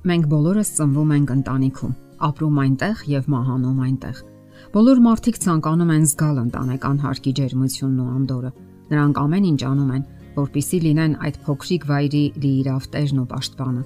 Մենք բոլորս ծնվում ենք ընտանիքում, ապրում այնտեղ եւ մահանում այնտեղ։ Բոլոր մարդիկ ցանկանում են զգալ ընտանեկան հարկի ջերմությունն ու անդորը։ Նրանք ամեն ինչ անում են, որpիսի լինեն այդ փոքրիկ վայրի լիիրավ տերն ու պաշտպանը։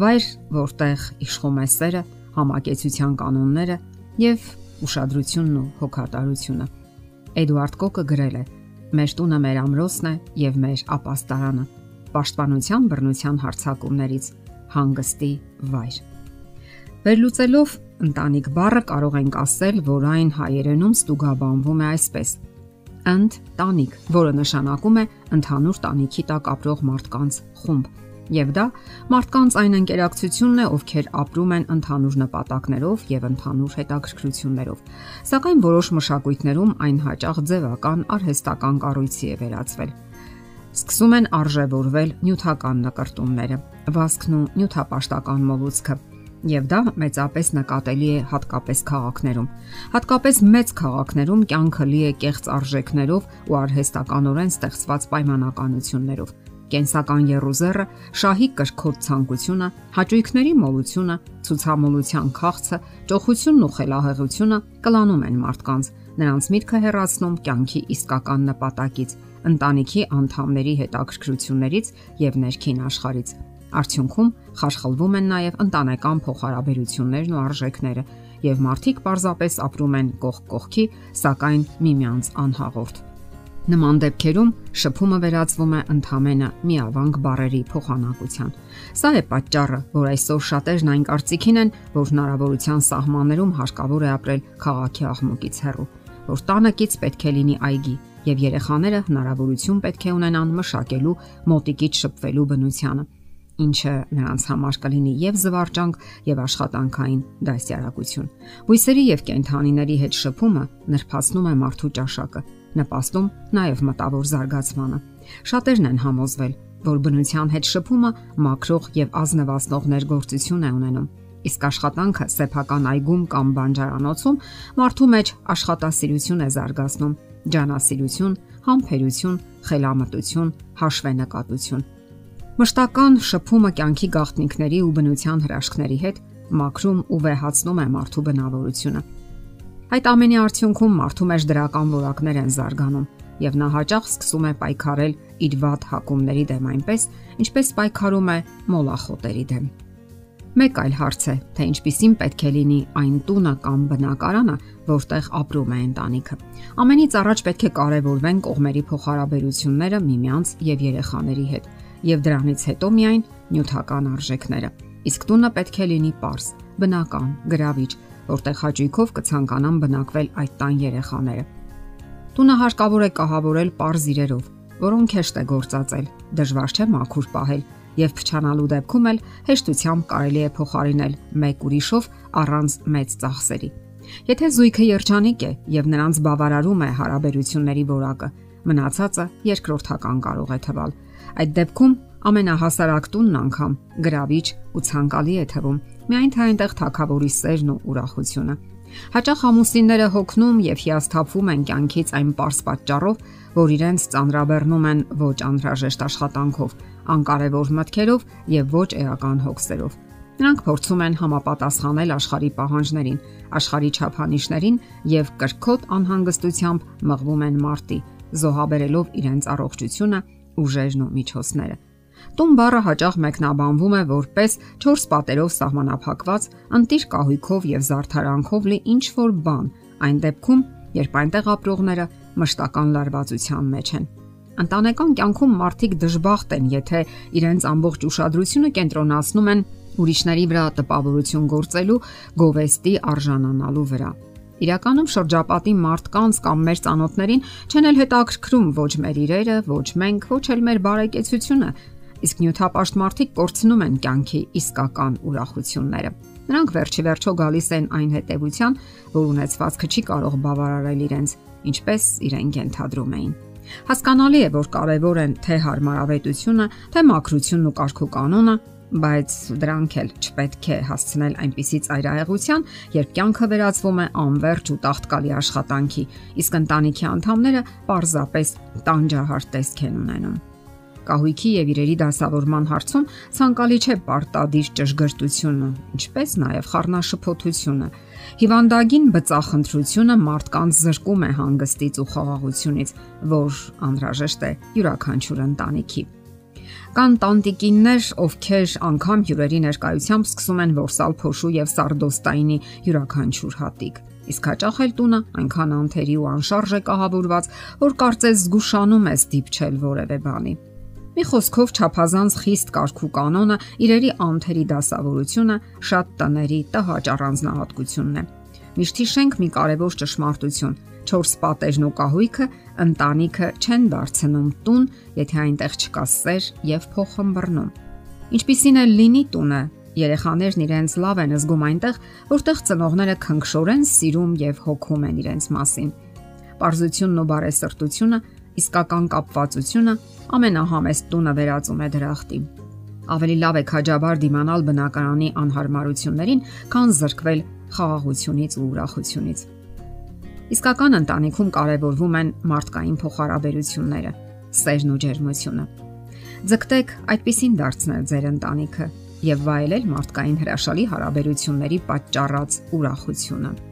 Վայր, որտեղ իշխում է սերը, համակեցության կանոնները եւ ուշադրությունն ու հոգատարությունը։ Էդուարդ Կոկը գրել է. Մեր տունը մեր ամրոցն է եւ մեր ապաստարանը։ Պաշտպանության բռնության հարցակումներից հանգստի վայր։ Վերլուծելով ընտանիք բառը կարող ենք ասել, որ այն հայերենում ստուգաբանվում է այսպես. ընդ տանիք, որը նշանակում է ընդհանուր տանիքի տակ ապրող մարդկանց խումբ։ Եվ դա մարդկանց այն ընկերակցությունն է, ովքեր ապրում են ընդհանուր նպատակներով եւ ընդհանուր հետաքրքրություններով։ Սակայն որոշ մշակույթներում այն հաճախ ձևական արհեստական կառույցի է վերածվել սկսում են արժևորվել նյութական նկարտումները, վասկն ու նյութապաշտական մոլուցքը։ Եվ դա մեծապես նկատելի է հատկապես քաղաքներում։ Հատկապես մեծ քաղաքներում կյանքը լի է կեղծ արժեքներով ու արհեստականորեն ստեղծված պայմանականություններով։ Կենսական երուզերը, շահի կրկոտ ցանկությունը, հաճույքների մոլությունը, ցուցամոլության քաղցը, ճոխությունն ու խելահեղությունը կլանում են մարդկանց, նրանց միտքը հեռացնում կյանքի իսկական նպատակից ընտանիքի անդամների հետաքրքրություններից եւ ներքին աշխարից։ Արդյունքում խարխլվում են նաև ընտանեկան փոխհարաբերություններն ու արժեքները, եւ մարդիկ պարզապես ապրում են կողք կողքի, սակայն միմյանց անհաղորդ։ Նման դեպքերում շփումը վերածվում է ընդհանրապես միավանք բարերի փոխանակության։ Սա է պատճառը, որ այսօր շատերն այն կարծիքին են, որ հնարավորության սահմաններում հարկավոր է ապրել քաղաքի աղմուկից հեռու, որ տանեկից պետք է լինի այգի, եւ երեխաները հնարավորություն պետք է ունենան մշակելու մոտիկից շփվելու բնությանը ինչը նրանց համար կլինի եւ զվարճանք եւ աշխատանքային դասյարակություն։ Բույսերի եւ կենթանիների հետ շփումը նրբացնում է մարդու ճաշակը, նպաստում նաեւ մտավոր զարգացմանը։ Շատերն են համոզվել, որ բնության հետ շփումը մաքրող եւ ազնվացնող ներգործություն է ունենում։ Իսկ աշխատանքը սեփական այգում կամ բանջարանոցում մարդու մեջ աշխատասիրություն է զարգացնում ջանասիրություն, համբերություն, խելամտություն, հաշվենկատություն։ Մշտական շփումը կյանքի գաղտնիքների ու բնության հրաշքների հետ մաքրում ու վեհացնում է մարդու բնավորությունը։ Այդ ամենի արդյունքում մարդու մեջ դրական որակներ են զարգանում եւ նա հաճախ սկսում է պայքարել իր վատ հակումների դեմ այնպես, ինչպես պայքարում է մոլախոտերի դեմ։ Մեկ այլ հարց է, թե ինչպիսին պետք է լինի այն տունը կամ բնակարանը, որտեղ ապրում է ընտանիքը։ Ամենից առաջ պետք է կարևորվեն կողմերի փոխհարաբերությունները միմյանց եւ երեխաների հետ, եւ դրանից հետո միայն նյութական արժեքները։ Իսկ տունը պետք է լինի པարս, բնական, գրավիչ, որտեղ հաճույքով կցանկանան բնակվել այդ տան երեխաները։ Տունը հարկավոր է կահավորել པարզ իրերով, որոնք հեշտ է գործածել, դժվար չէ մաքուր պահել եւ փչանալու դեպքում էլ հեշտությամբ կարելի է փոխարինել մեկ ուրիշով առանց մեծ ծախսերի։ Եթե զույգը երջանիկ է եւ նրանց բավարարում է հարաբերությունների որակը, մնացածը երկրորդական կարող է թվալ։ Այդ դեպքում ամենահասարակ տունն անգամ գրավիչ ու ցանկալի է թվում, միայն թե այնտեղ թակավորի սերն ու ուրախությունը։ Հաճախ ամուսինները հոգնում եւ հիասթափվում են կյանքից այն པարս պատճառով, որ իրենց ծանրաբեռնում են ոչ անհրաժեշտ աշխատանքով, անկարևոր մտքերով եւ ոչ էական հոգսերով։ Նրանք փորձում են համապատասխանել աշխարհի պահանջներին, աշխարհի չափանիշներին եւ կրկոտ անհանգստությամբ մղվում են մարտի, զոհաբերելով իրենց առողջությունը, ուժերն ու միջոցները։ Տուն բառը հաճախ մեկնաբանվում է որպես 4 պատերով սահմանափակված ընտիր կահույքով եւ զարդարանքով լի ինչ որ բան, այն դեպքում, երբ այնտեղ ապրողները մշտական լարվածության մեջ են։ Ընտանեկան կյանքում մարդիկ դժբախտ են, եթե իրենց ամբողջ ուշադրությունը կենտրոնացնում են ուրիշների վրա տպավորություն գործելու գովեստի արժանանալու վրա։ Իրականում շրջապատի մարդկանց կամ մեր ծանոթներին չեն էլ հետաքրքրում ոչ մեր իրերը, ոչ մենք, ոչ էլ մեր բարեկեցությունը, իսկ նյութապաշտ մարդիկ կորցնում են կյանքի իսկական ուրախությունները։ Նրանք վերջի վերջո գալիս են այն հետևության, որ ունեցվածքը չի կարող բավարարել իրենց, ինչպես իրենք ենթադրում էին։ Հասկանալի է, որ կարևոր են թե հարմարավետությունը, թե մակրությունն ու կարգուկանոնը, բայց դրանք էլ չպետք է հասցնել այնպիսի ծայրահեղության, երբ կյանքը վերածվում է անverջ ու տաղտկալի աշխատանքի, իսկ ընտանիքի անդամները պարզապես տանջահար տեսք են ունենում։ Կահույքի եւ իրերի դասավորման հարցում ցանկալի չէ պարտադիր ճշգրտությունը, ինչպես նաեւ խառնաշփոթությունը։ Հիվանդագին բծախնդրությունը մարդկանց զրկում է հանգստից ու խաղաղությունից, որ անհրաժեշտ է յուրաքանչյուր ընտանիքի։ Կան տանտիկիններ, ովքեր անգամ հյուրերի ներկայությամբ սկսում են որսալ փոշու եւ սարդոստայնի յուրաքանչյուր հատիկ։ Իսկ հաճախ էլ տունը այնքան անթերի ու անշարժ է կահավորված, որ կարծես զգուշանում ես դիպչել որևէ բանի։ Մի խոսքով ճափազանց խիստ կարգու կանոնը իրերի անթերի դասավորությունը շատ տների տհաճ առանձնահատկությունն է։ Միշտ հիշենք մի կարևոր ճշմարտություն. 4 պատերն ու կահույքը ընտանիքը չեն դարձնում տուն, եթե այնտեղ չկա սեր եւ փոխհմբռնում։ Ինչպիսին է լինի տունը, Երեխաներն իրենց լավ են զգում այնտեղ, որտեղ ծնողները քնքշորեն սիրում եւ հոգում են իրենց մասին։ Պարզությունն ու բարեսրտությունը, իսկական կապվածությունը ամենահամեստ տունը վերածում է դրախտի։ Ավելի լավ է քաջաբար դիմանալ բնակարանի անհարմարություններին, քան զրկվել խաղաղությունից ու ուրախությունից։ Իսկական ընտանիքում կարևորվում են մարդկային փոխհարաբերությունները, սերն ու ջերմությունը։ Ձգտեք այդպեսին դարձնել ձեր ընտանիքը եւ վայելել մարդկային հրաշալի հարաբերությունների պատճառած ուրախությունը։